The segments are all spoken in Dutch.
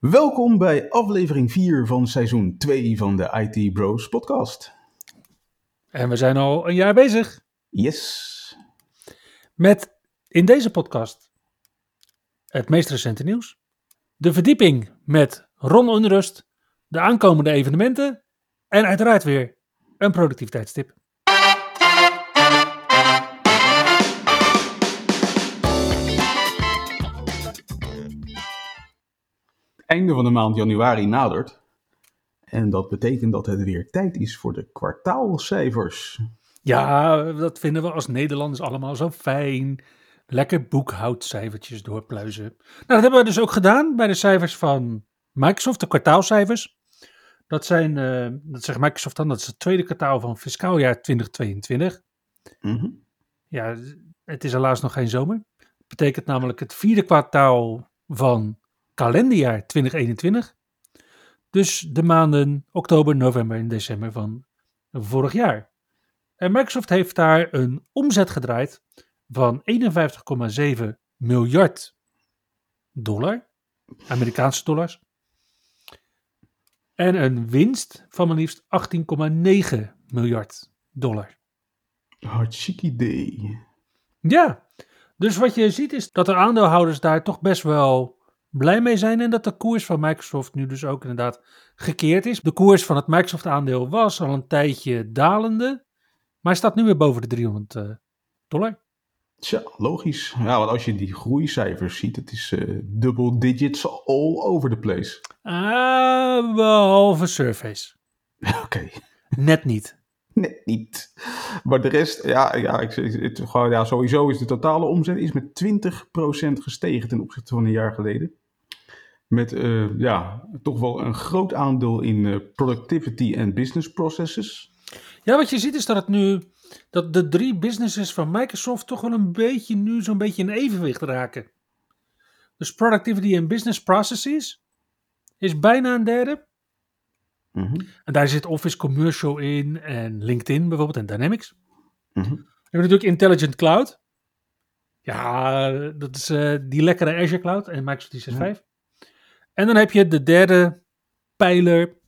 Welkom bij aflevering 4 van seizoen 2 van de IT Bros podcast. En we zijn al een jaar bezig Yes. met in deze podcast het meest recente nieuws, de verdieping met Ron Onrust, de aankomende evenementen en uiteraard weer een productiviteitstip. Einde van de maand januari nadert. En dat betekent dat het weer tijd is voor de kwartaalcijfers. Ja, dat vinden we als Nederlanders allemaal zo fijn. Lekker boekhoudcijfertjes doorpluizen. Nou, dat hebben we dus ook gedaan bij de cijfers van Microsoft, de kwartaalcijfers. Dat, zijn, eh, dat zegt Microsoft dan, dat is het tweede kwartaal van fiscaal jaar 2022. Mhm. Ja, het is helaas nog geen zomer. Dat betekent namelijk het vierde kwartaal van kalenderjaar 2021. Dus de maanden oktober, november en december van vorig jaar. En Microsoft heeft daar een omzet gedraaid van 51,7 miljard dollar, Amerikaanse dollars. En een winst van maar liefst 18,9 miljard dollar. Hartstikke idee. Ja, dus wat je ziet is dat de aandeelhouders daar toch best wel blij mee zijn en dat de koers van Microsoft nu dus ook inderdaad gekeerd is. De koers van het Microsoft aandeel was al een tijdje dalende, maar staat nu weer boven de 300 eh, dollar. Tja, logisch. Ja, want als je die groeicijfers ziet, het is eh double digits all over the place. Ah, behalve Surface. Oké, Net niet. net niet. Maar de rest, ja, ja, ik, het, gewoon, ja, sowieso is de totale omzet is met 20% gestegen ten opzichte van een jaar geleden. Met eh, ja, toch wel een groot aandeel in eh, productivity en business processes. Ja, wat je ziet is dat het nu, dat de drie businesses van Microsoft toch wel een beetje nu zo'n beetje in evenwicht raken. Dus productivity en business processes is bijna een derde. Mhm, En daar zit Office Commercial in en LinkedIn bijvoorbeeld en Dynamics. mhm. We hebben natuurlijk Intelligent Cloud. Ja, dat is eh, die lekkere Azure Cloud en Microsoft 365. En dan heb je de derde pijler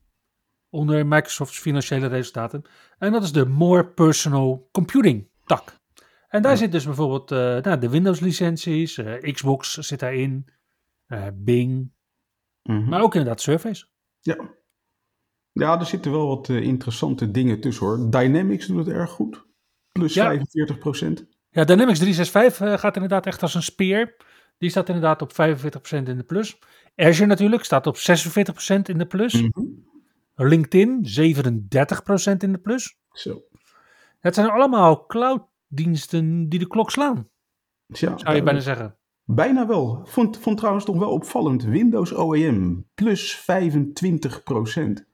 onder Microsoft's financiële resultaten. En dat is de More Personal Computing tak. En daar Ja. zit dus bijvoorbeeld eh, nou, de Windows licenties, eh, Xbox zit daarin, eh, Bing, Mhm. maar ook inderdaad Surface. Ja. ja, er zitten wel wat interessante dingen tussen hoor. Dynamics doet het erg goed. Plus Ja. 45%. Ja, Dynamics 365 eh, gaat inderdaad echt als een speer. Die staat inderdaad op 45% in de plus. Azure natuurlijk staat op 46% in de plus. Mhm. LinkedIn 37% in de plus. Zo. Het zijn allemaal clouddiensten die de klok slaan, Ja, zou je bijna zeggen. Bijna wel. Vond, vond trouwens toch wel opvallend. Windows OEM plus 25%.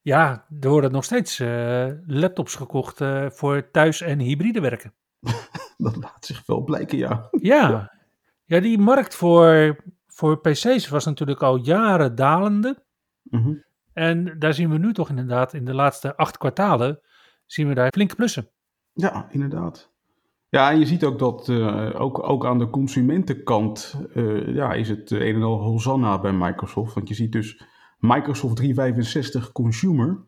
Ja, er worden nog steeds eh, laptops gekocht eh, voor thuis- en hybride werken. Dat laat zich wel blijken, ja. Ja, ja die markt voor, voor PC's was natuurlijk al jaren dalende. Mhm. En daar zien we nu toch inderdaad in de laatste acht kwartalen, zien we daar flinke plussen. Ja, inderdaad. Ja, en je ziet ook dat eh, ook, ook aan de consumentenkant eh, ja, is het een en al Hosanna bij Microsoft. Want je ziet dus Microsoft 365 Consumer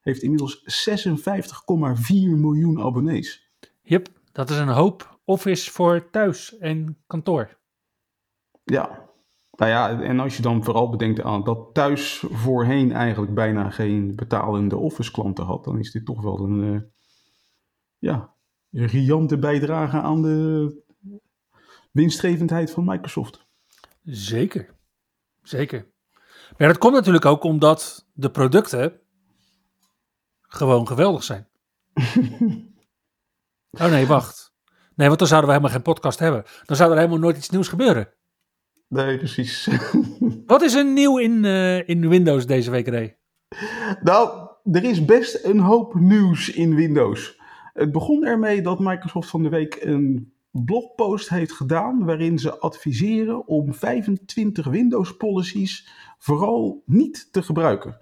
heeft inmiddels 56,4 miljoen abonnees. Yep, dat is een hoop Office voor thuis en kantoor. Ja, nou ja, en als je dan vooral bedenkt aan dat thuis voorheen eigenlijk bijna geen betalende Office klanten had, dan is dit toch wel een, eh, ja, een riante bijdrage aan de winstgevendheid van Microsoft. Zeker, zeker. Maar dat komt natuurlijk ook omdat de producten gewoon geweldig zijn. oh nee, wacht. Nee, want dan zouden we helemaal geen podcast hebben. Dan zou er helemaal nooit iets nieuws gebeuren. Nee, precies. Wat is er nieuw in, eh, in Windows deze week, Ray? nou, er is best een hoop nieuws in Windows. Het begon ermee dat Microsoft van de week een blogpost heeft gedaan waarin ze adviseren om 25 Windows policies vooral niet te gebruiken.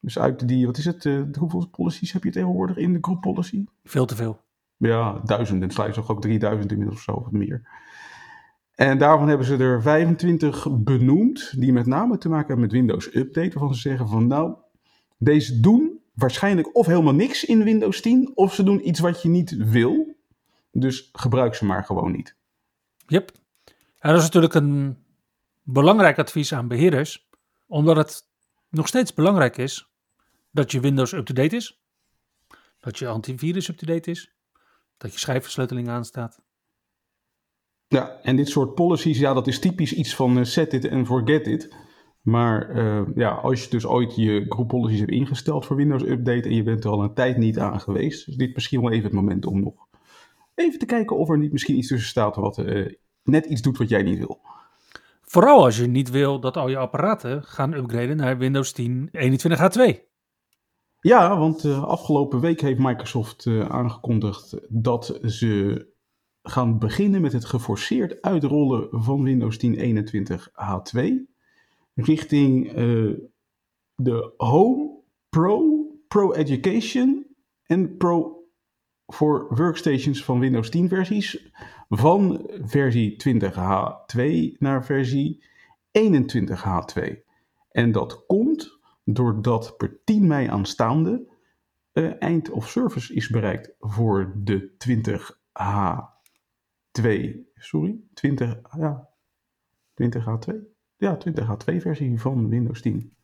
Dus uit die, wat is het, uh, hoeveel policies heb je tegenwoordig in de group policy? Veel te veel. Ja, duizenden, sluit toch ook 3000 inmiddels of zo, of meer. En daarvan hebben ze er 25 benoemd, die met name te maken hebben met Windows Update, waarvan ze zeggen van nou, deze doen waarschijnlijk of helemaal niks in Windows 10, of ze doen iets wat je niet wil. Dus gebruik ze maar gewoon niet. Yep. En dat is natuurlijk een belangrijk advies aan beheerders, omdat het nog steeds belangrijk is dat je Windows up-to-date is, dat je antivirus up-to-date is, dat je schijfversleuteling aanstaat. Ja, en dit soort policies, ja, dat is typisch iets van uh, set it and forget it. Maar uh, ja, als je dus ooit je group policies hebt ingesteld voor Windows Update en je bent er al een tijd niet aan geweest, is dit misschien wel even het moment om nog even te kijken of er niet misschien iets tussen staat wat uh, net iets doet wat jij niet wil. Vooral als je niet wil dat al je apparaten gaan upgraden naar Windows 10 21H2. Ja, want uh, afgelopen week heeft Microsoft aangekondigd dat ze gaan beginnen met het geforceerd uitrollen van Windows 10 21H2 richting uh, de Home, Pro, Pro Education en Pro voor workstations van Windows 10 versies van versie 20H2 naar versie 21H2. En dat komt doordat per 10 mei aanstaande uh, eind of service is bereikt voor de 20H2. Sorry, 20, ja, 20H2. Ja, 20H2 versie van Windows 10.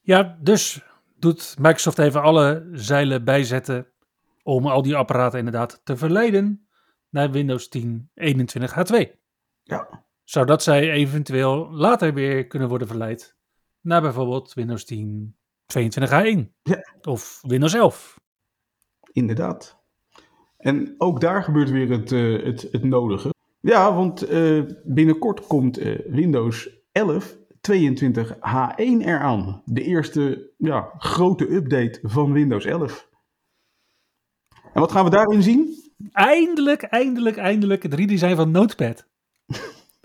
Ja, dus doet Microsoft even alle zeilen bijzetten om al die apparaten inderdaad te verleiden naar Windows 10 21H2. Ja. Zodat zij eventueel later weer kunnen worden verleid naar bijvoorbeeld Windows 10 22H1 ja. of Windows 11. Inderdaad. En ook daar gebeurt weer het, uh, het, het nodige. Ja, want uh, binnenkort komt uh, Windows 11 22H1 eraan. De eerste ja, grote update van Windows 11. En wat gaan we daarin zien? Eindelijk, eindelijk, eindelijk het redesign van Notepad.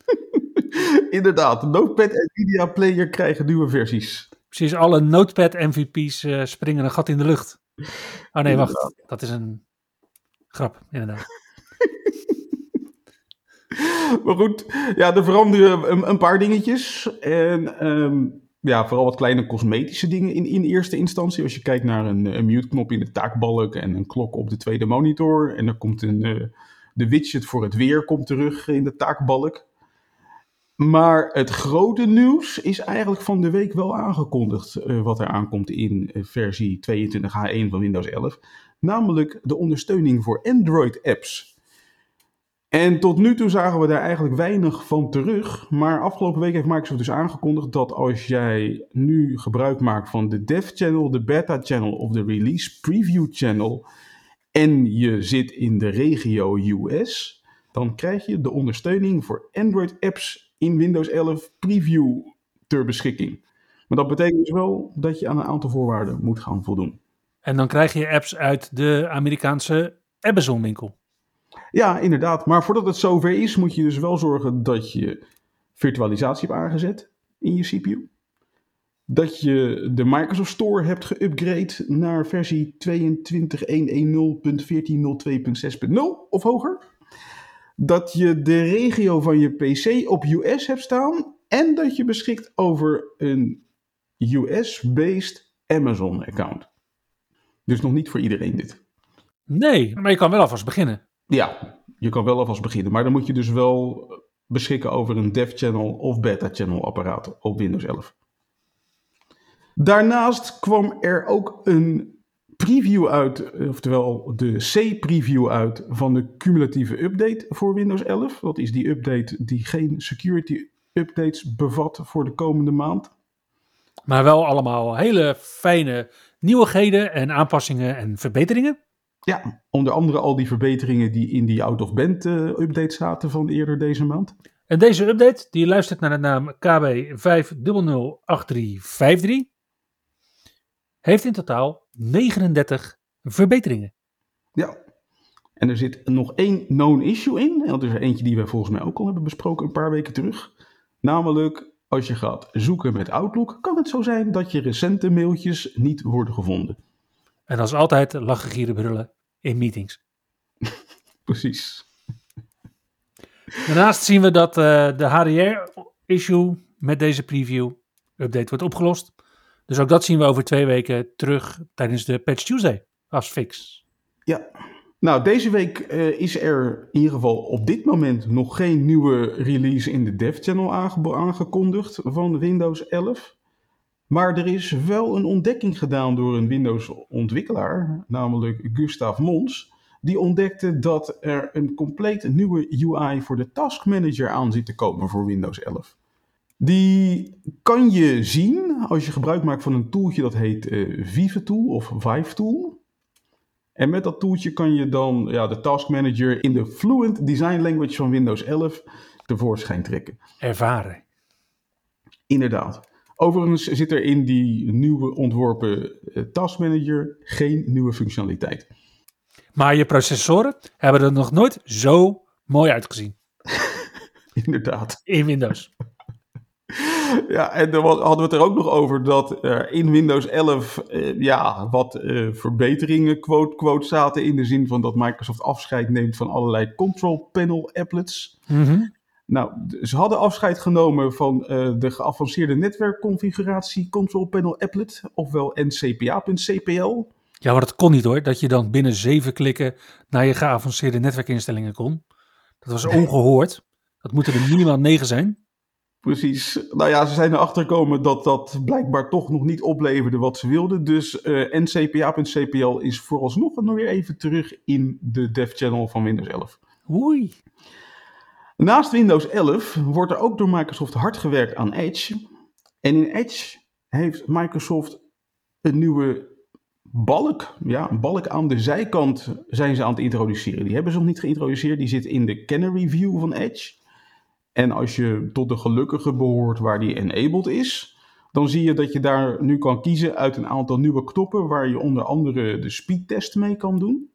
Inderdaad, de Notepad en Media Player krijgen nieuwe versies. Precies, alle Notepad MVP's uh, springen een gat in de lucht. Oh nee, wacht. Dat is een grap, inderdaad. maar goed, ja, er veranderen een, een paar dingetjes. En um, ja, vooral wat kleine cosmetische dingen in, in eerste instantie. Als je kijkt naar een, een mute-knop in de taakbalk en een klok op de tweede monitor. En er komt een, uh, de widget voor het weer komt terug in de taakbalk. Maar het grote nieuws is eigenlijk van de week wel aangekondigd uh, wat er aankomt in uh, versie 22H1 van Windows 11. Namelijk de ondersteuning voor Android-apps. En tot nu toe zagen we daar eigenlijk weinig van terug. Maar afgelopen week heeft Microsoft dus aangekondigd dat als jij nu gebruik maakt van de Dev Channel, de Beta Channel of de Release Preview Channel en je zit in de regio US, dan krijg je de ondersteuning voor Android apps in Windows 11 Preview ter beschikking. Maar dat betekent dus wel dat je aan een aantal voorwaarden moet gaan voldoen. En dan krijg je apps uit de Amerikaanse Amazon winkel. Ja, inderdaad. Maar voordat het zover is, moet je dus wel zorgen dat je virtualisatie hebt aangezet in je CPU. Dat je de Microsoft Store hebt geüpgrade naar versie 22.110.14.02.6.0 of hoger. Dat je de regio van je PC op US hebt staan. En dat je beschikt over een US-based Amazon-account. Dus nog niet voor iedereen dit. Nee, maar je kan wel alvast beginnen. Ja, je kan wel alvast beginnen. Maar dan moet je dus wel beschikken over een dev channel of beta channel apparaat op Windows 11. Daarnaast kwam er ook een preview uit, oftewel de C-preview uit van de cumulatieve update voor Windows 11. Dat is die update die geen security updates bevat voor de komende maand. Maar wel allemaal hele fijne nieuwigheden en aanpassingen en verbeteringen. Ja, onder andere al die verbeteringen die in die out-of-band uh, update zaten van eerder deze maand. En deze update, die luistert naar de naam KB5008353, heeft in totaal 39 verbeteringen. Ja. En er zit nog één known issue in. En dat is er eentje die we volgens mij ook al hebben besproken een paar weken terug. Namelijk, als je gaat zoeken met Outlook, kan het zo zijn dat je recente mailtjes niet worden gevonden. En als altijd lachen, gieren, brullen in meetings. Precies. Daarnaast zien we dat uh, de HDR-issue met deze preview-update wordt opgelost. Dus ook dat zien we over twee weken terug tijdens de Patch Tuesday als fix. Ja, nou deze week uh, is er in ieder geval op dit moment nog geen nieuwe release in de dev channel aange aangekondigd van Windows 11. Maar er is wel een ontdekking gedaan door een Windows-ontwikkelaar, namelijk Gustav Mons. Die ontdekte dat er een compleet nieuwe UI voor de Task Manager aan zit te komen voor Windows 11. Die kan je zien als je gebruik maakt van een tooltje dat heet uh, Vive Tool of Vive Tool. En met dat tooltje kan je dan ja, de Task Manager in de Fluent Design Language van Windows 11 tevoorschijn trekken. Ervaren. Inderdaad. Overigens zit er in die nieuwe ontworpen uh, Task Manager geen nieuwe functionaliteit. Maar je processoren hebben er nog nooit zo mooi uitgezien. Inderdaad. In Windows. Ja, en dan hadden we het er ook nog over dat er in Windows 11 uh, ja, wat uh, verbeteringen quote, quote zaten. In de zin van dat Microsoft afscheid neemt van allerlei control panel applets. Mm -hmm. Nou, ze hadden afscheid genomen van uh, de geavanceerde netwerkconfiguratie control panel applet, ofwel ncpa.cpl. Ja, maar dat kon niet hoor, dat je dan binnen zeven klikken naar je geavanceerde netwerkinstellingen kon. Dat was ongehoord. Dat moeten er minimaal negen zijn. Precies. Nou ja, ze zijn erachter gekomen dat dat blijkbaar toch nog niet opleverde wat ze wilden. Dus uh, ncpa.cpl is vooralsnog nog weer even terug in de dev channel van Windows 11. Oei. Naast Windows 11 wordt er ook door Microsoft hard gewerkt aan Edge. En in Edge heeft Microsoft een nieuwe balk, ja, een balk aan de zijkant zijn ze aan het introduceren. Die hebben ze nog niet geïntroduceerd, die zit in de Canary View van Edge. En als je tot de gelukkige behoort waar die enabled is, dan zie je dat je daar nu kan kiezen uit een aantal nieuwe knoppen waar je onder andere de speedtest mee kan doen.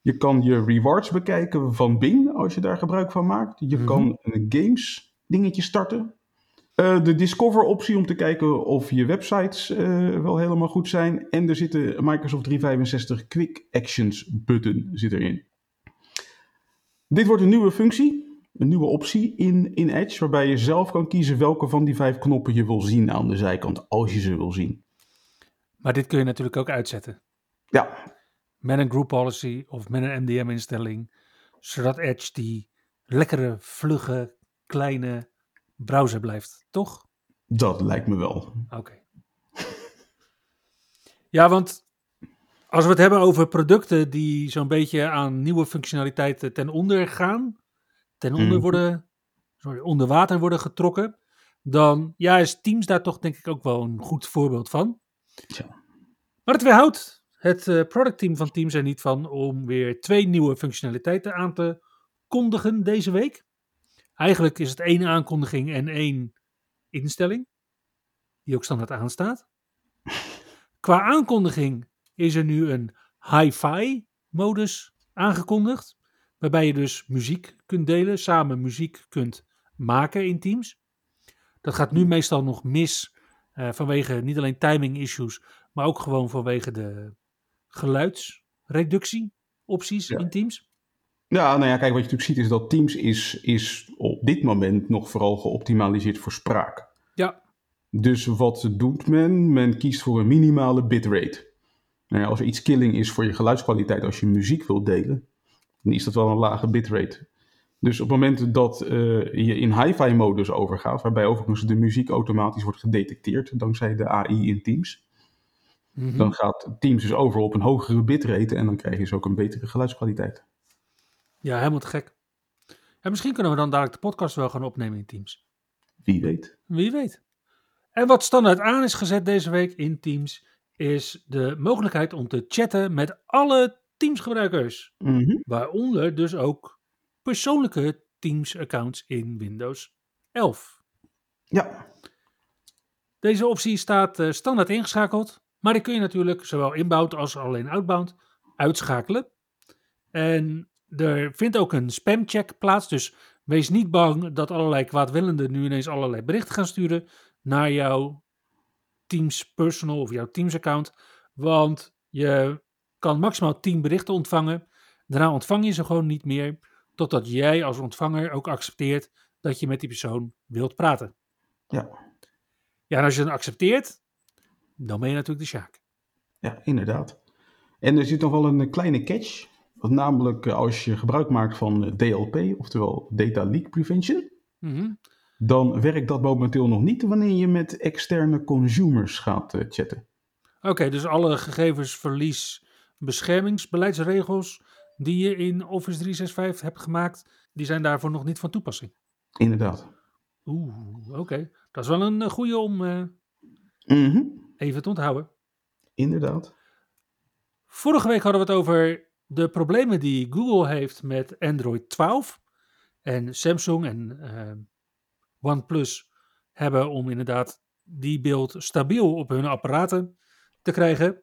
Je kan je rewards bekijken van Bing als je daar gebruik van maakt. Je Mhm. kan een games dingetje starten. Eh, de Discover optie om te kijken of je websites eh, wel helemaal goed zijn. En er zit de Microsoft 365 Quick Actions button zit erin. Dit wordt een nieuwe functie, een nieuwe optie in, in Edge, waarbij je zelf kan kiezen welke van die vijf knoppen je wil zien aan de zijkant, als je ze wil zien. Maar dit kun je natuurlijk ook uitzetten. Ja, Met een group policy of met een MDM-instelling. Zodat Edge die lekkere, vlugge, kleine browser blijft. Toch? dat lijkt me wel. Oké. Ja, want als we het hebben over producten die zo'n beetje aan nieuwe functionaliteiten ten onder gaan, ten onder Mhm. worden, sorry, onder water worden getrokken, dan ja, is Teams daar toch denk ik ook wel een goed voorbeeld van. Maar het weerhoudt het eh, productteam van Teams er niet van om weer twee nieuwe functionaliteiten aan te kondigen deze week. Eigenlijk is het één aankondiging en één instelling, die ook standaard aanstaat. Qua aankondiging is er nu een hi-fi modus aangekondigd, waarbij je dus muziek kunt delen, samen muziek kunt maken in Teams. Dat gaat nu meestal nog mis eh, vanwege niet alleen timing issues, maar ook gewoon vanwege de geluidsreductie opties Ja. in Teams. Ja, nou ja, kijk, wat je natuurlijk ziet is dat Teams is, is op dit moment nog vooral geoptimaliseerd voor spraak. Ja, Dus wat doet men? Men kiest voor een minimale bitrate. Nou ja, als er iets killing is voor je geluidskwaliteit als je muziek wilt delen, dan is dat wel een lage bitrate. Dus op het moment dat eh, je in hi-fi modus overgaat, waarbij overigens de muziek automatisch wordt gedetecteerd dankzij de AI in Teams, Mhm. dan gaat Teams dus over op een hogere bitrate en dan krijg je dus ook een betere geluidskwaliteit. ja helemaal te gek. En misschien kunnen we dan dadelijk de podcast wel gaan opnemen in Teams. Wie weet. Wie weet. En wat standaard aan is gezet deze week in Teams, is de mogelijkheid om te chatten met alle Teams-gebruikers. Mhm. Waaronder dus ook persoonlijke Teams-accounts in Windows 11. Ja, Deze optie staat eh, standaard ingeschakeld, Maar die kun je natuurlijk zowel inbound als alleen outbound uitschakelen. En er vindt ook een spamcheck plaats. Dus wees niet bang dat allerlei kwaadwillenden nu ineens allerlei berichten gaan sturen naar jouw Teams personal of jouw Teams account. Want je kan maximaal 10 berichten ontvangen. Daarna ontvang je ze gewoon niet meer. Totdat jij als ontvanger ook accepteert dat je met die persoon wilt praten. Ja. Ja, en als je dan accepteert, dan ben je natuurlijk de Sjaak. Ja, inderdaad. En er zit nog wel een kleine catch. Want namelijk eh, als je gebruik maakt van eh, DLP, oftewel Data Leak Prevention, Mhm. dan werkt dat momenteel nog niet wanneer je met externe consumers gaat eh, chatten. Oké, dus alle gegevensverlies beschermingsbeleidsregels die je in Office 365 hebt gemaakt, die zijn daarvoor nog niet van toepassing. Inderdaad. Oeh, oké. Dat is wel een eh, goede om eh, Mhm. even te onthouden. Inderdaad. Vorige week hadden we het over de problemen die Google heeft met Android 12. En Samsung en eh, OnePlus hebben om inderdaad die beeld stabiel op hun apparaten te krijgen.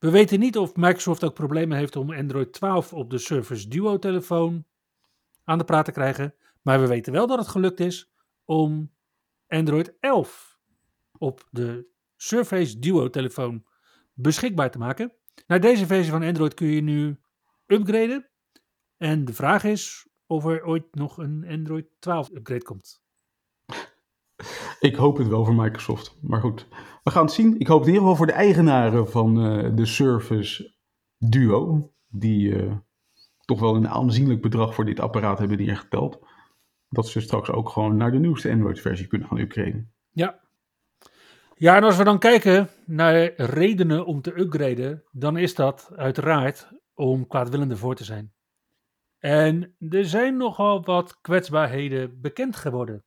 We weten niet of Microsoft ook problemen heeft om Android 12 op de Surface Duo telefoon aan de praat te krijgen. Maar we weten wel dat het gelukt is om Android 11 op de Surface Duo telefoon beschikbaar te maken. Naar deze versie van Android kun je nu upgraden. En de vraag is of er ooit nog een Android 12 upgrade komt. Ik hoop het wel voor Microsoft. Maar goed, we gaan het zien. Ik hoop het in ieder geval voor de eigenaren van eh, de Surface Duo. Die eh, toch wel een aanzienlijk bedrag voor dit apparaat hebben neergeteld. Dat ze straks ook gewoon naar de nieuwste Android-versie kunnen gaan upgraden. Ja. Ja, en als we dan kijken naar redenen om te upgraden, dan is dat uiteraard om kwaadwillende voor te zijn. En er zijn nogal wat kwetsbaarheden bekend geworden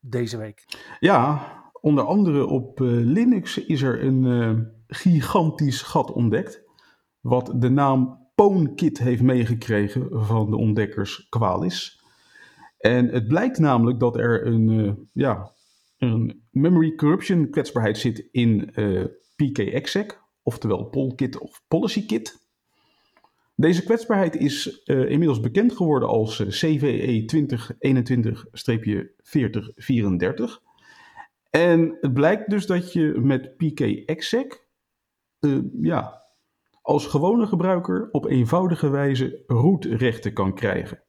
deze week. Ja, onder andere op eh, Linux is er een eh, gigantisch gat ontdekt. Wat de naam PwnKit heeft meegekregen van de ontdekkers Qualys. En het blijkt namelijk dat er een, eh, ja, een memory corruption kwetsbaarheid zit in PKExec, oftewel Polkit of PolicyKit. Deze kwetsbaarheid is eh, inmiddels bekend geworden als eh, CVE 2021-4034. En het blijkt dus dat je met PKExec eh, ja, als gewone gebruiker op eenvoudige wijze rootrechten kan krijgen.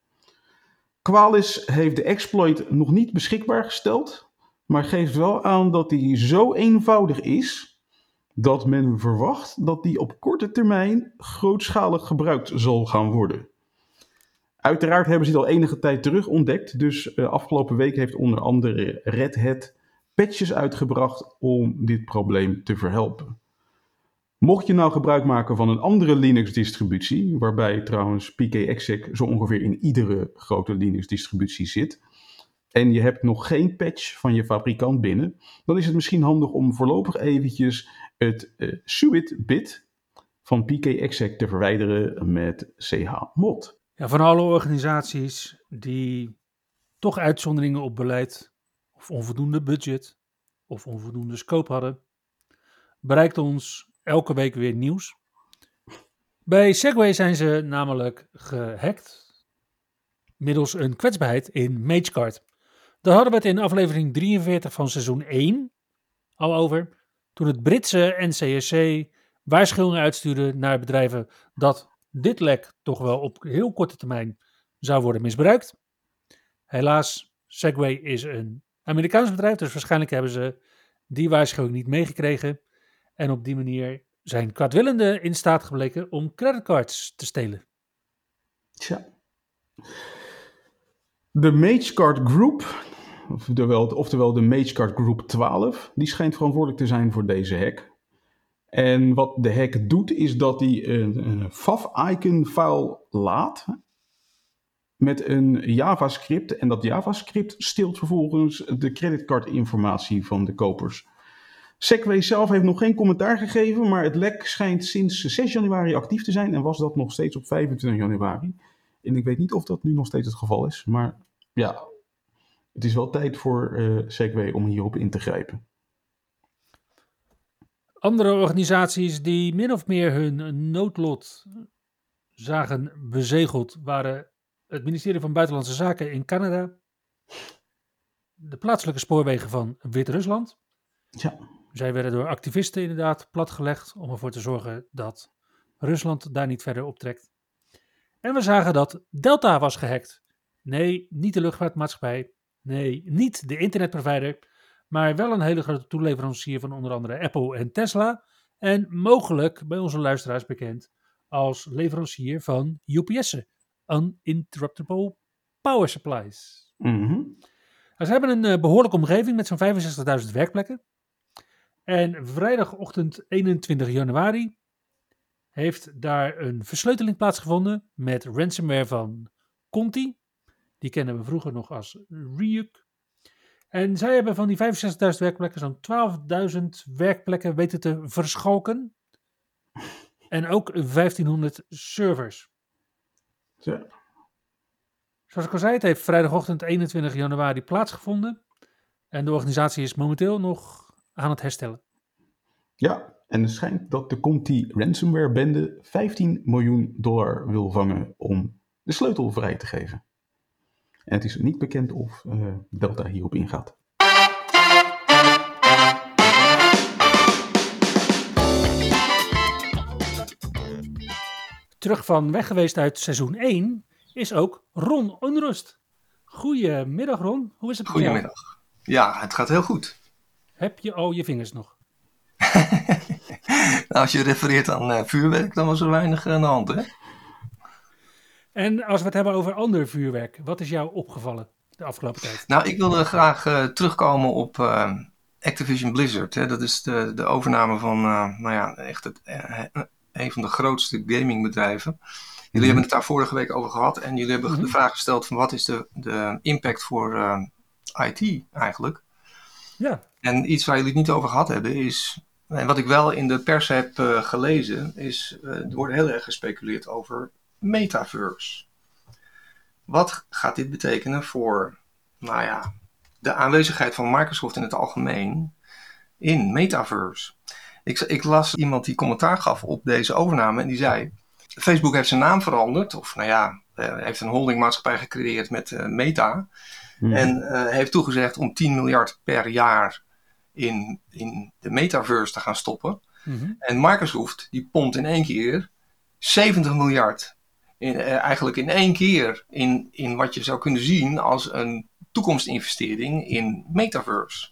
Qualys heeft de exploit nog niet beschikbaar gesteld, maar geeft wel aan dat die zo eenvoudig is dat men verwacht dat die op korte termijn grootschalig gebruikt zal gaan worden. Uiteraard hebben ze dit al enige tijd terug ontdekt, dus uh, afgelopen week heeft onder andere Red Hat patches uitgebracht om dit probleem te verhelpen. Mocht je nou gebruik maken van een andere Linux-distributie, waarbij trouwens PKExec zo ongeveer in iedere grote Linux-distributie zit, en je hebt nog geen patch van je fabrikant binnen, dan is het misschien handig om voorlopig eventjes het uh, suite-bit van PKExec te verwijderen met chmod. Ja, van alle organisaties die toch uitzonderingen op beleid of onvoldoende budget of onvoldoende scope hadden, bereikt ons elke week weer nieuws. Bij Segway zijn ze namelijk gehackt middels een kwetsbaarheid in MageCard. Daar hadden we het in aflevering 43 van seizoen 1 al over. Toen het Britse NCSC waarschuwingen uitstuurde naar bedrijven dat dit lek toch wel op heel korte termijn zou worden misbruikt. Helaas, Segway is een Amerikaans bedrijf, dus waarschijnlijk hebben ze die waarschuwing niet meegekregen. En op die manier zijn kwaadwillenden in staat gebleken om creditcards te stelen. Tja. De MageCard Group, oftewel, oftewel de MageCard Group 12, die schijnt verantwoordelijk te zijn voor deze hack. En wat de hack doet, is dat hij een, een fav-icon file laat met een JavaScript. En dat JavaScript stilt vervolgens de creditcardinformatie van de kopers. Segway zelf heeft nog geen commentaar gegeven, maar het lek schijnt sinds 6 januari actief te zijn en was dat nog steeds op 25 januari. En ik weet niet of dat nu nog steeds het geval is, maar ja, het is wel tijd voor uh, Segway om hierop in te grijpen. Andere organisaties die min of meer hun noodlot zagen bezegeld waren het ministerie van Buitenlandse Zaken in Canada, de plaatselijke spoorwegen van Wit-Rusland. Ja. Zij werden door activisten inderdaad platgelegd om ervoor te zorgen dat Rusland daar niet verder optrekt. En we zagen dat Delta was gehackt. Nee, niet de luchtvaartmaatschappij. Nee, niet de internetprovider. Maar wel een hele grote toeleverancier van onder andere Apple en Tesla. En mogelijk bij onze luisteraars bekend als leverancier van UPS'en. Uninterruptible Power Supplies. Mhm. Ze hebben een uh, behoorlijke omgeving met zo'n 65.000 werkplekken. En vrijdagochtend 21 januari heeft daar een versleuteling plaatsgevonden met ransomware van Conti. Die kennen we vroeger nog als Ryuk. En zij hebben van die 65.000 werkplekken zo'n 12.000 werkplekken weten te verschalken. En ook 1500 servers. Zo. Zoals ik al zei, het heeft vrijdagochtend 21 januari plaatsgevonden. En de organisatie is momenteel nog aan het herstellen. Ja, en het schijnt dat de Conti ransomware bende 15 miljoen dollar wil vangen om de sleutel vrij te geven. En het is niet bekend of uh, Delta hierop ingaat. Terug van weg geweest uit seizoen 1 is ook Ron Onrust. Goedemiddag Ron, hoe is het met Goedemiddag. Ja, het gaat heel goed. Heb je al je vingers nog? nou, als je refereert aan uh, vuurwerk, dan was er weinig aan de hand, hè? En als we het hebben over ander vuurwerk, wat is jou opgevallen de afgelopen tijd? Nou, ik wilde graag uh, terugkomen op uh, Activision Blizzard. Hè? Dat is de, de overname van, nou ja, echt het, een van de grootste gamingbedrijven. Jullie hebben het daar vorige week over gehad en jullie hebben mhm. de vraag gesteld van wat is de, de impact voor IT eigenlijk? Ja. En iets waar jullie het niet over gehad hebben is, en wat ik wel in de pers heb gelezen, is er wordt heel erg gespeculeerd over metaverse. Wat gaat dit betekenen voor, nou ja, de aanwezigheid van Microsoft in het algemeen in metaverse? Ik, ik las iemand die commentaar gaf op deze overname en die zei: Facebook heeft zijn naam veranderd, of nou ja, uh, heeft een holdingmaatschappij gecreëerd met uh, Meta. Hmm. En uh, heeft toegezegd om 10 miljard per jaar in, in de metaverse te gaan stoppen. Hmm. En Microsoft die pompt in één keer 70 miljard in, uh, eigenlijk in één keer in, in wat je zou kunnen zien als een toekomstinvestering in metaverse.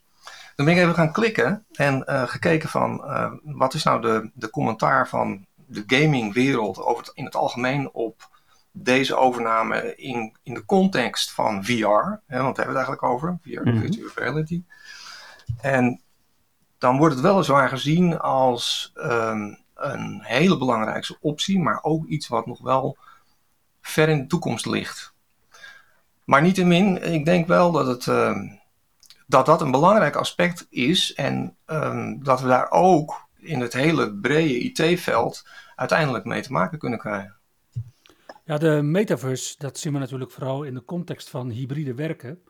Dan ben ik even gaan klikken en uh, gekeken van uh, wat is nou de, de commentaar van de gamingwereld over het, in het algemeen op deze overname in, in de context van VR. Hè, want daar hebben we het eigenlijk over, VR, mm -hmm. virtual reality. En dan wordt het weliswaar gezien als um, een hele belangrijke optie, maar ook iets wat nog wel ver in de toekomst ligt. Maar niettemin, ik denk wel dat, het, uh, dat dat een belangrijk aspect is en um, dat we daar ook in het hele brede IT-veld uiteindelijk mee te maken kunnen krijgen. Ja, de metaverse, dat zien we natuurlijk vooral in de context van hybride werken,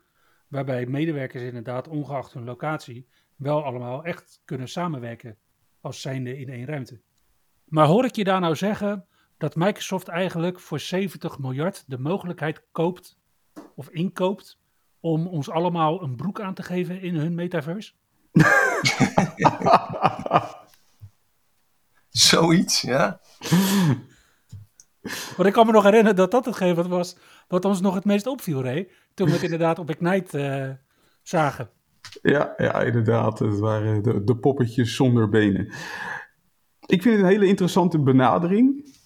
waarbij medewerkers inderdaad, ongeacht hun locatie, wel allemaal echt kunnen samenwerken als zijnde in één ruimte. Maar hoor ik je daar nou zeggen dat Microsoft eigenlijk voor 70 miljard de mogelijkheid koopt of inkoopt om ons allemaal een broek aan te geven in hun metaverse? Zoiets, ja. Want ik kan me nog herinneren dat dat hetgeen wat was wat ons nog het meest opviel, Ray. Toen we het inderdaad op Ignite uh, zagen. Ja, ja, inderdaad. Het waren de, de poppetjes zonder benen. Ik vind het een hele interessante benadering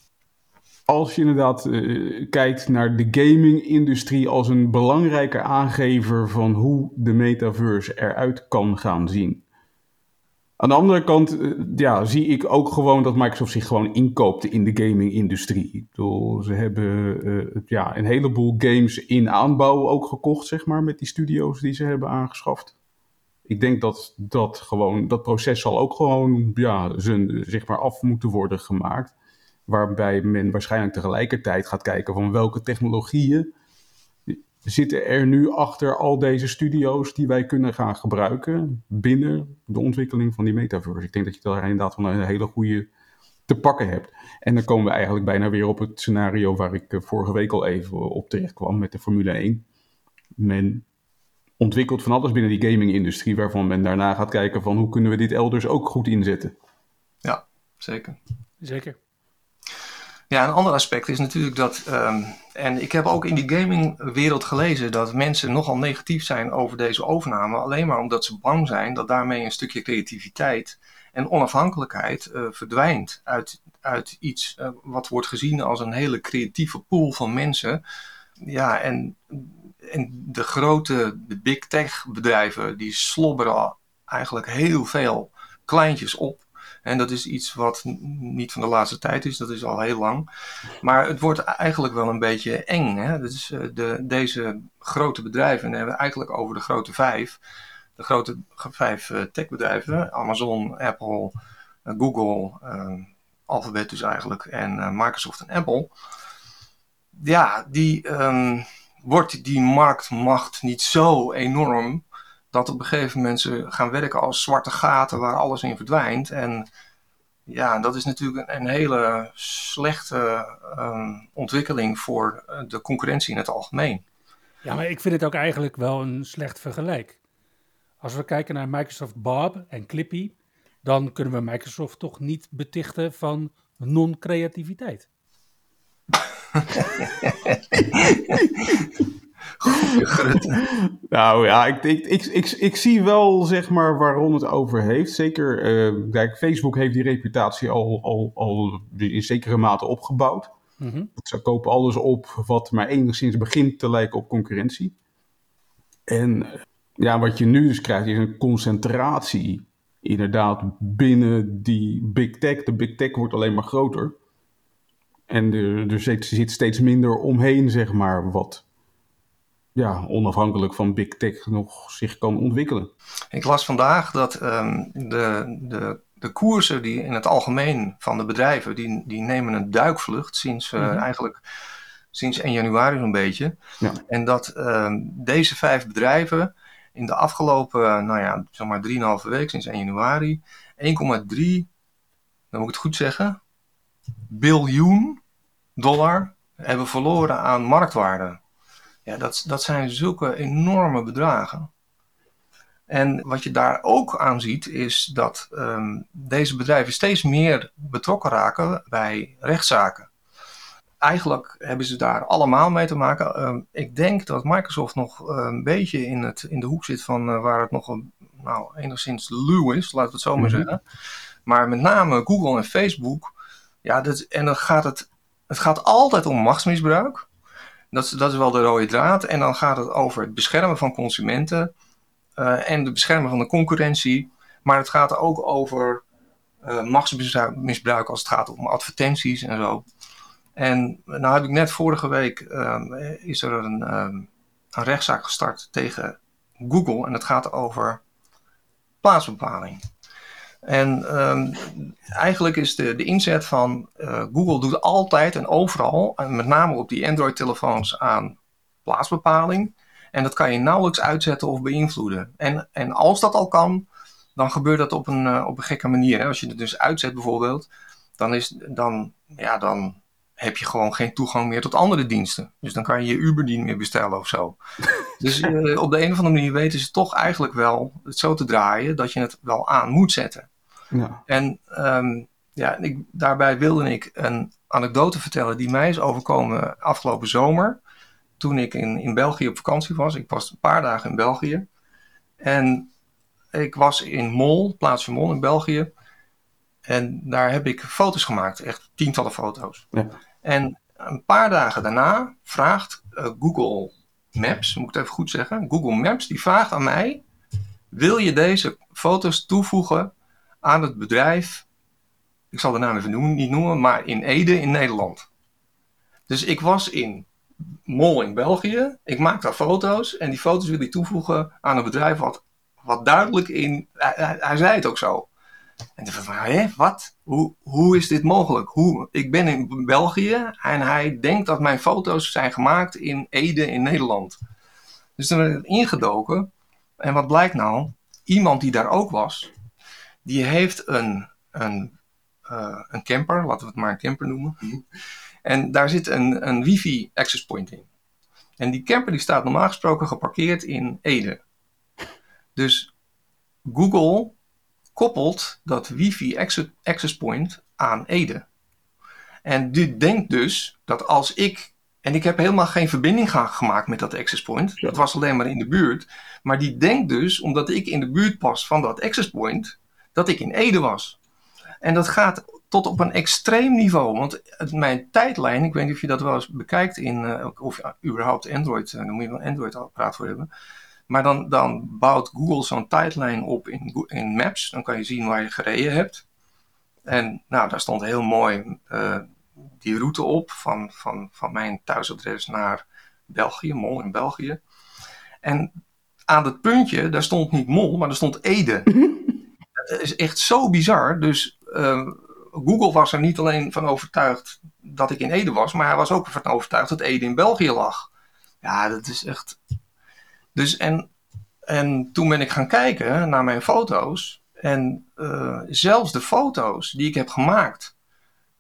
als je inderdaad uh, kijkt naar de gaming-industrie als een belangrijke aangever van hoe de metaverse eruit kan gaan zien. Aan de andere kant uh, ja, zie ik ook gewoon dat Microsoft zich gewoon inkoopt in de gaming-industrie. Ze hebben uh, ja, een heleboel games in aanbouw ook gekocht, zeg maar, met die studio's die ze hebben aangeschaft. Ik denk dat dat gewoon, dat proces zal ook gewoon ja, zijn, zeg maar af moeten worden gemaakt. Waarbij men waarschijnlijk tegelijkertijd gaat kijken van welke technologieën zitten er nu achter al deze studio's die wij kunnen gaan gebruiken binnen de ontwikkeling van die metaverse. Ik denk dat je daar inderdaad van een hele goede te pakken hebt. En dan komen we eigenlijk bijna weer op het scenario waar ik vorige week al even op terecht kwam met de Formule 1. Men ontwikkelt van alles binnen die gaming-industrie, waarvan men daarna gaat kijken van hoe kunnen we dit elders ook goed inzetten. Ja, zeker. Zeker. Ja, een ander aspect is natuurlijk dat, um, en ik heb ook in die gamingwereld gelezen dat mensen nogal negatief zijn over deze overname, alleen maar omdat ze bang zijn dat daarmee een stukje creativiteit en onafhankelijkheid uh, verdwijnt uit, uit iets uh, wat wordt gezien als een hele creatieve pool van mensen. Ja, en en de grote, de big tech bedrijven, die slobberen eigenlijk heel veel kleintjes op. En dat is iets wat niet van de laatste tijd is, dat is al heel lang. Maar het wordt eigenlijk wel een beetje eng. Hè? Dus de, deze grote bedrijven, en dan hebben we eigenlijk over de grote vijf. De grote vijf uh, techbedrijven, Amazon, Apple, uh, Google, uh, Alphabet dus eigenlijk, en Microsoft en Apple. Ja, die... Um, wordt die marktmacht niet zo enorm dat op een gegeven moment ze gaan werken als zwarte gaten waar alles in verdwijnt. En ja, dat is natuurlijk een, een hele slechte um, ontwikkeling voor eh, de concurrentie in het algemeen. Ja, maar ik vind het ook eigenlijk wel een slecht vergelijk. Als we kijken naar Microsoft Bob en Clippy, dan kunnen we Microsoft toch niet betichten van non-creativiteit. nou ja, ik, ik, ik, ik, ik, zie wel zeg maar waarom het over heeft. Zeker, uh, kijk, Facebook heeft die reputatie al, al, al in zekere mate opgebouwd. Mm Ze kopen alles op wat maar enigszins begint te lijken op concurrentie. En ja, wat je nu dus krijgt is een concentratie inderdaad binnen die big tech. De big tech wordt alleen maar groter. En er, er zit, steeds minder omheen, zeg maar, wat ja, onafhankelijk van big tech nog zich kan ontwikkelen. Ik las vandaag dat um, de, de, de koersen die in het algemeen van de bedrijven, die, die nemen een duikvlucht sinds uh, mm -hmm. eigenlijk sinds 1 januari zo'n beetje. Ja. En dat um, deze vijf bedrijven in de afgelopen, nou ja, zeg maar 3,5 week sinds 1 januari, 1,3, dan moet ik het goed zeggen, biljoen dollar hebben verloren aan marktwaarde. Ja, dat, dat zijn zulke enorme bedragen. En wat je daar ook aan ziet, is dat um, deze bedrijven steeds meer betrokken raken bij rechtszaken. Eigenlijk hebben ze daar allemaal mee te maken. Um, ik denk dat Microsoft nog een beetje in, het, in de hoek zit van uh, waar het nog een, nou, enigszins luw is, laten we het zo maar mm -hmm. zeggen. Maar met name Google en Facebook, ja, dat, en dan gaat het het gaat altijd om machtsmisbruik. Dat is, dat is wel de rode draad. En dan gaat het over het beschermen van consumenten uh, en het beschermen van de concurrentie. Maar het gaat ook over uh, machtsmisbruik als het gaat om advertenties en zo. En nou heb ik net vorige week um, is er een, um, een rechtszaak gestart tegen Google. En het gaat over plaatsbepaling. En um, eigenlijk is de, de inzet van uh, Google doet altijd en overal, en met name op die Android-telefoons, aan plaatsbepaling. En dat kan je nauwelijks uitzetten of beïnvloeden. En, en als dat al kan, dan gebeurt dat op een, uh, op een gekke manier. Hè? Als je het dus uitzet bijvoorbeeld, dan, is, dan, ja, dan heb je gewoon geen toegang meer tot andere diensten. Dus dan kan je je Uber niet meer bestellen of zo. dus uh, op de een of andere manier weten ze toch eigenlijk wel het zo te draaien dat je het wel aan moet zetten. Ja. En um, ja, ik, daarbij wilde ik een anekdote vertellen die mij is overkomen afgelopen zomer. Toen ik in, in België op vakantie was. Ik was een paar dagen in België. En ik was in Mol, plaatsje Mol in België. En daar heb ik foto's gemaakt, echt tientallen foto's. Ja. En een paar dagen daarna vraagt uh, Google Maps, moet ik het even goed zeggen, Google Maps, die vraagt aan mij: wil je deze foto's toevoegen aan het bedrijf, ik zal de naam even noemen, niet noemen, maar in Ede in Nederland. Dus ik was in Mol in België, ik maak daar foto's en die foto's wil ik toevoegen aan een bedrijf wat, wat duidelijk in, hij, hij zei het ook zo. En toen van, hé, wat? Hoe, hoe is dit mogelijk? Hoe, ik ben in België en hij denkt dat mijn foto's zijn gemaakt in Ede in Nederland. Dus toen ben ik ingedoken. En wat blijkt nou? Iemand die daar ook was, die heeft een, een, uh, een camper, laten we het maar een camper noemen. En daar zit een, een wifi access point in. En die camper die staat normaal gesproken geparkeerd in Ede. Dus Google koppelt dat wifi access point aan Ede. En die denkt dus dat als ik. En ik heb helemaal geen verbinding gemaakt met dat access point. Het was alleen maar in de buurt. Maar die denkt dus, omdat ik in de buurt pas van dat access point, dat ik in Ede was. En dat gaat tot op een extreem niveau. Want mijn tijdlijn, ik weet niet of je dat wel eens bekijkt in, uh, of ja, überhaupt Android, uh, dan moet je een Android-apparaat voor hebben. Maar dan, dan bouwt Google zo'n tijdlijn op in, in Maps. Dan kan je zien waar je gereden hebt. En nou, daar stond heel mooi uh, die route op van, van, van mijn thuisadres naar België, Mol in België. En aan dat puntje, daar stond niet Mol, maar daar stond Ede. dat is echt zo bizar. Dus uh, Google was er niet alleen van overtuigd dat ik in Ede was, maar hij was ook van overtuigd dat Ede in België lag. Ja, dat is echt. Dus en, en toen ben ik gaan kijken naar mijn foto's. En uh, zelfs de foto's die ik heb gemaakt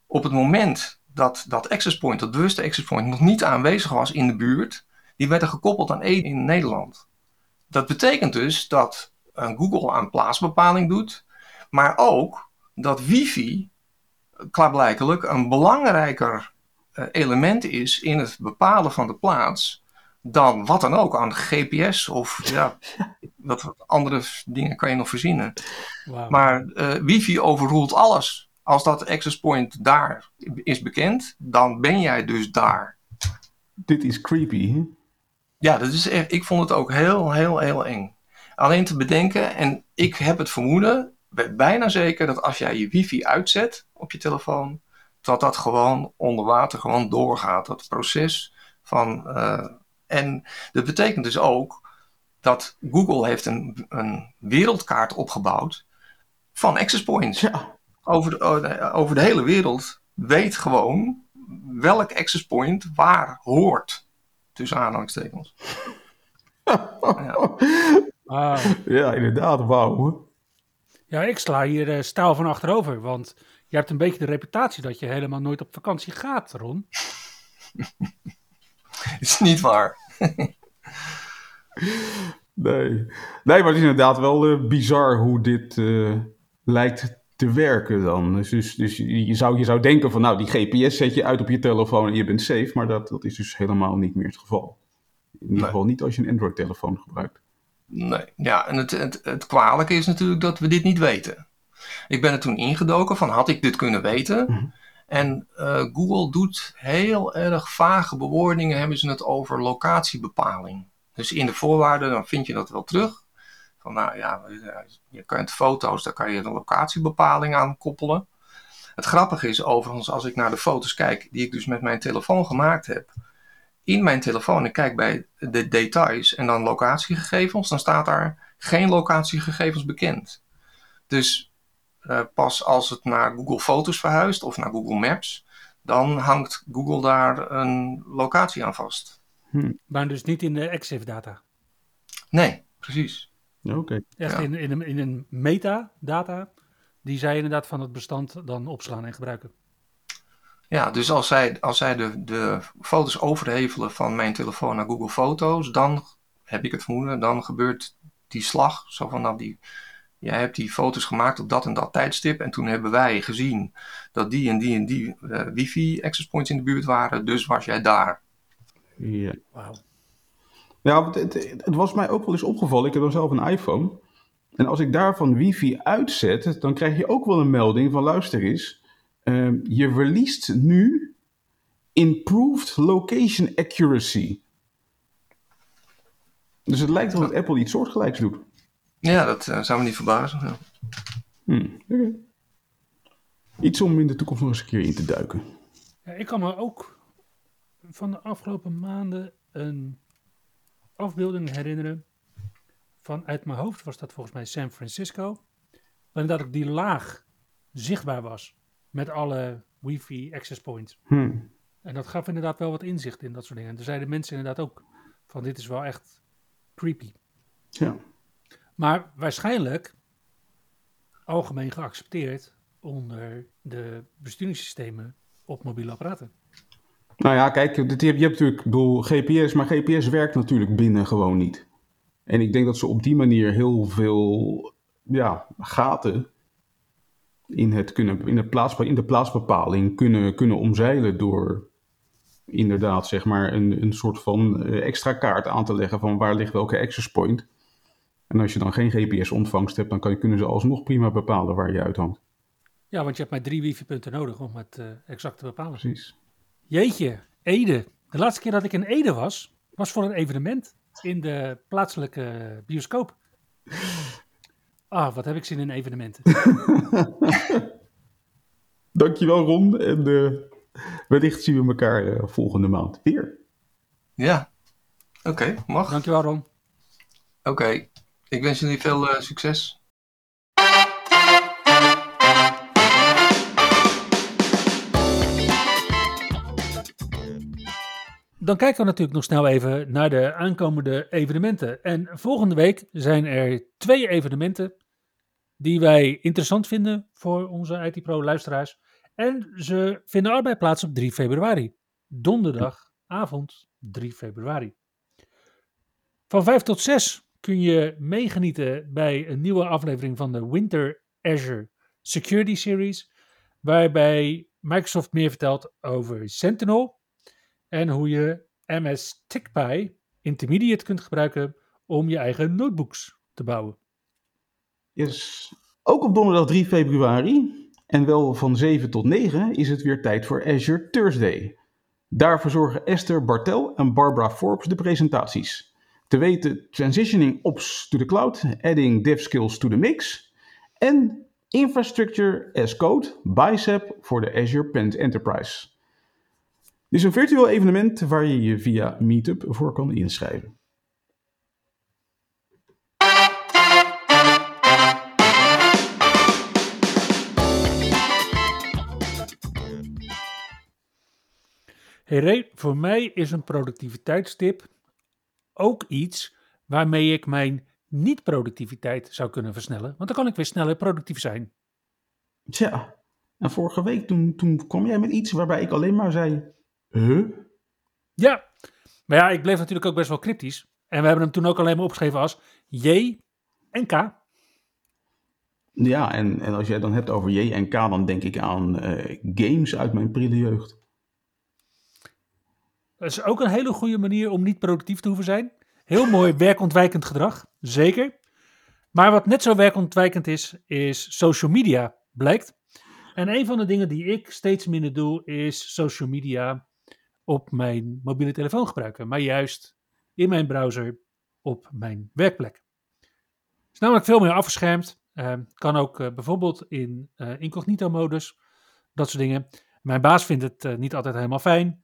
op het moment dat dat access point, dat bewuste access point, nog niet aanwezig was in de buurt, die werden gekoppeld aan Ede in Nederland. Dat betekent dus dat Google aan plaatsbepaling doet, maar ook dat wifi klaarblijkelijk een belangrijker uh, element is in het bepalen van de plaats dan wat dan ook aan GPS of ja, wat andere dingen kan je nog verzinnen. Wow. Maar uh, wifi overroelt alles. Als dat access point daar is bekend, dan ben jij dus daar. Dit is creepy. Hè? Ja, dat is echt, ik vond het ook heel, heel, heel eng. Alleen te bedenken, en ik heb het vermoeden, bijna zeker dat als jij je wifi uitzet op je telefoon, dat dat gewoon onder water gewoon doorgaat. Dat proces van. Uh, en dat betekent dus ook dat Google heeft een, een wereldkaart opgebouwd van access points. Ja. Over, de, oh, over de hele wereld weet gewoon welk access point waar hoort. Tussen aanhalingstekens. ja. Ah. ja, inderdaad, wauw. Ja, ik sla hier uh, stijl van achterover, want je hebt een beetje de reputatie dat je helemaal nooit op vakantie gaat, Ron. is niet waar. nee. nee, maar het is inderdaad wel uh, bizar hoe dit uh, lijkt te werken dan. Dus, dus, dus, je, zou, je zou denken van nou, die GPS zet je uit op je telefoon en je bent safe, maar dat, dat is dus helemaal niet meer het geval. In ieder geval niet als je een Android-telefoon gebruikt. Nee, ja, en het, het, het kwalijke is natuurlijk dat we dit niet weten. Ik ben er toen ingedoken van had ik dit kunnen weten? Mhm. En uh, Google doet heel erg vage bewoordingen, hebben ze het over locatiebepaling. Dus in de voorwaarden dan vind je dat wel terug. Van nou ja, je kunt foto's, daar kan je de locatiebepaling aan koppelen. Het grappige is overigens, als ik naar de foto's kijk, die ik dus met mijn telefoon gemaakt heb, in mijn telefoon, ik kijk bij de details en dan locatiegegevens, dan staat daar geen locatiegegevens bekend. Dus uh, pas als het naar Google Foto's verhuist of naar Google Maps, dan hangt Google daar een locatie aan vast. Hm. Maar dus niet in de EXIF data? Nee, precies. Oké. Echt in, in, een, in een metadata, die zij inderdaad van het bestand dan opslaan en gebruiken. Ja, dus als zij, als zij de, de foto's overhevelen van mijn telefoon naar Google Foto's, dan heb ik het vermoeden, dan gebeurt die slag. Zo van, nou, die, jij hebt die foto's gemaakt op dat en dat tijdstip. En toen hebben wij gezien dat die en die en die uh, wifi access points in de buurt waren. Dus was jij daar. Ja. Wauw. Ja, het, het, was mij ook wel eens opgevallen. Ik heb dan zelf een iPhone. En als ik daarvan wifi uitzet, dan krijg je ook wel een melding van luister eens. Uh, je verliest nu improved location accuracy. Dus het lijkt alsof Apple iets soortgelijks doet. Ja, dat uh, zou me niet verbazen. Ja. Hmm, okay. Iets om in de toekomst nog eens een keer in te duiken. Ja, ik kan me ook van de afgelopen maanden een afbeelding herinneren. Van uit mijn hoofd was dat volgens mij San Francisco. Waarin dat ik die laag zichtbaar was. Met alle wifi access points. Hmm. En dat gaf inderdaad wel wat inzicht in dat soort dingen. En toen zeiden mensen inderdaad ook van dit is wel echt creepy. Ja. Maar waarschijnlijk algemeen geaccepteerd onder de besturingssystemen op mobiele apparaten. Nou ja, kijk, je hebt, je hebt natuurlijk bedoel, GPS, maar GPS werkt natuurlijk binnen gewoon niet. En ik denk dat ze op die manier heel veel ja, gaten in, het kunnen, in, de plaats, in de plaatsbepaling kunnen, kunnen omzeilen door inderdaad zeg maar een, een soort van eh, extra kaart aan te leggen van waar ligt welke access point. En als je dan geen GPS-ontvangst hebt, dan kan, kunnen ze alsnog prima bepalen waar je uithangt. Ja, want je hebt maar drie wifi-punten nodig om het uh, exact te bepalen. Precies. Jeetje, Ede. De laatste keer dat ik in Ede was, was voor een evenement in de plaatselijke bioscoop. Ah, wat heb ik zin in evenementen. Dankjewel Ron en uh, wellicht zien we elkaar uh, volgende maand weer. Ja, oké, okay, mag. Dankjewel Ron. Oké, okay. ik wens jullie veel uh, succes. Dan kijken we natuurlijk nog snel even naar de aankomende evenementen. En volgende week zijn er twee evenementen die wij interessant vinden voor onze IT Pro luisteraars. En ze vinden allebei plaats op 3 februari. Donderdagavond 3 februari. Van 5 tot 6 kun je meegenieten bij een nieuwe aflevering van de Winter Azure Security Series. Waarbij Microsoft meer vertelt over Sentinel. En hoe je MS TickPy Intermediate kunt gebruiken om je eigen notebooks te bouwen. Yes. Ook op donderdag 3 februari, en wel van 7 tot 9, is het weer tijd voor Azure Thursday. Daarvoor zorgen Esther Bartel en Barbara Forbes de presentaties. Te weten Transitioning Ops to the Cloud, Adding Dev Skills to the Mix en Infrastructure as Code, Bicep voor de Azure Pent Enterprise. Dit is een virtueel evenement waar je je via Meetup voor kan inschrijven. Hey voor mij is een productiviteitstip ook iets waarmee ik mijn niet-productiviteit zou kunnen versnellen. Want dan kan ik weer sneller productief zijn. Tja, en vorige week toen, toen kwam jij met iets waarbij ik alleen maar zei, huh? Ja, maar ja, ik bleef natuurlijk ook best wel cryptisch. En we hebben hem toen ook alleen maar opgeschreven als J en K. Ja, en, en als jij dan hebt over J en K, dan denk ik aan uh, games uit mijn prille jeugd. Dat is ook een hele goede manier om niet productief te hoeven zijn. Heel mooi werkontwijkend gedrag, zeker. Maar wat net zo werkontwijkend is, is social media, blijkt. En een van de dingen die ik steeds minder doe, is social media op mijn mobiele telefoon gebruiken. Maar juist in mijn browser op mijn werkplek. Het is namelijk veel meer afgeschermd. Uh, kan ook uh, bijvoorbeeld in uh, incognito-modus, dat soort dingen. Mijn baas vindt het uh, niet altijd helemaal fijn.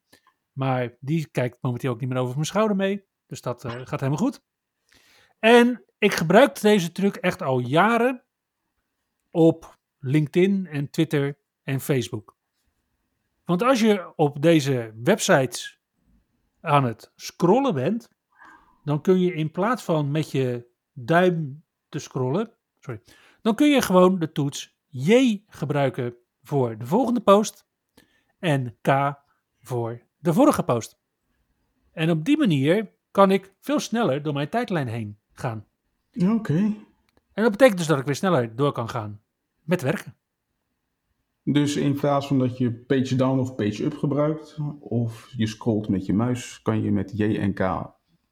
Maar die kijkt momenteel ook niet meer over mijn schouder mee. Dus dat uh, gaat helemaal goed. En ik gebruik deze truc echt al jaren op LinkedIn en Twitter en Facebook. Want als je op deze websites aan het scrollen bent, dan kun je in plaats van met je duim te scrollen, sorry, dan kun je gewoon de toets J gebruiken voor de volgende post en K voor de vorige post. En op die manier kan ik veel sneller door mijn tijdlijn heen gaan. Oké. Okay. En dat betekent dus dat ik weer sneller door kan gaan met werken. Dus in plaats van dat je page down of page up gebruikt, of je scrolt met je muis, kan je met J en K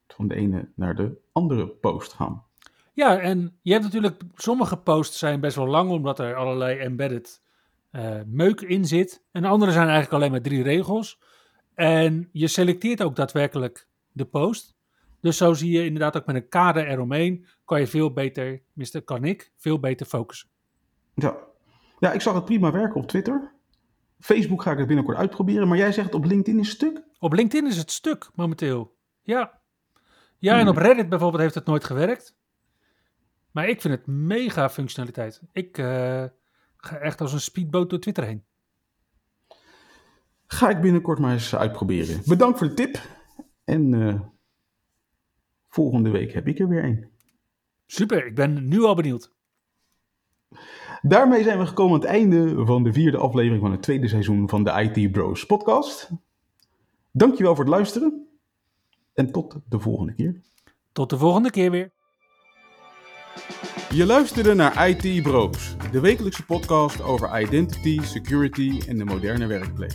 van de ene naar de andere post gaan. Ja, en je hebt natuurlijk, sommige posts zijn best wel lang, omdat er allerlei embedded uh, meuk in zit. En andere zijn eigenlijk alleen maar drie regels. En je selecteert ook daadwerkelijk de post. Dus zo zie je inderdaad ook met een kader eromheen, kan je veel beter, tenminste kan ik, veel beter focussen. Ja. ja, ik zag het prima werken op Twitter. Facebook ga ik het binnenkort uitproberen, maar jij zegt op LinkedIn is het stuk? Op LinkedIn is het stuk momenteel, ja. Ja, en op Reddit bijvoorbeeld heeft het nooit gewerkt. Maar ik vind het mega functionaliteit. Ik uh, ga echt als een speedboot door Twitter heen. Ga ik binnenkort maar eens uitproberen. Bedankt voor de tip. En uh, Volgende week heb ik er weer een. Super, ik ben nu al benieuwd. Daarmee zijn we gekomen aan het einde van de vierde aflevering van het tweede seizoen van de IT Bros podcast. Dankjewel voor het luisteren en tot de volgende keer. Tot de volgende keer weer. Je luisterde naar IT Bros, de wekelijkse podcast over identity, security en de moderne werkplek.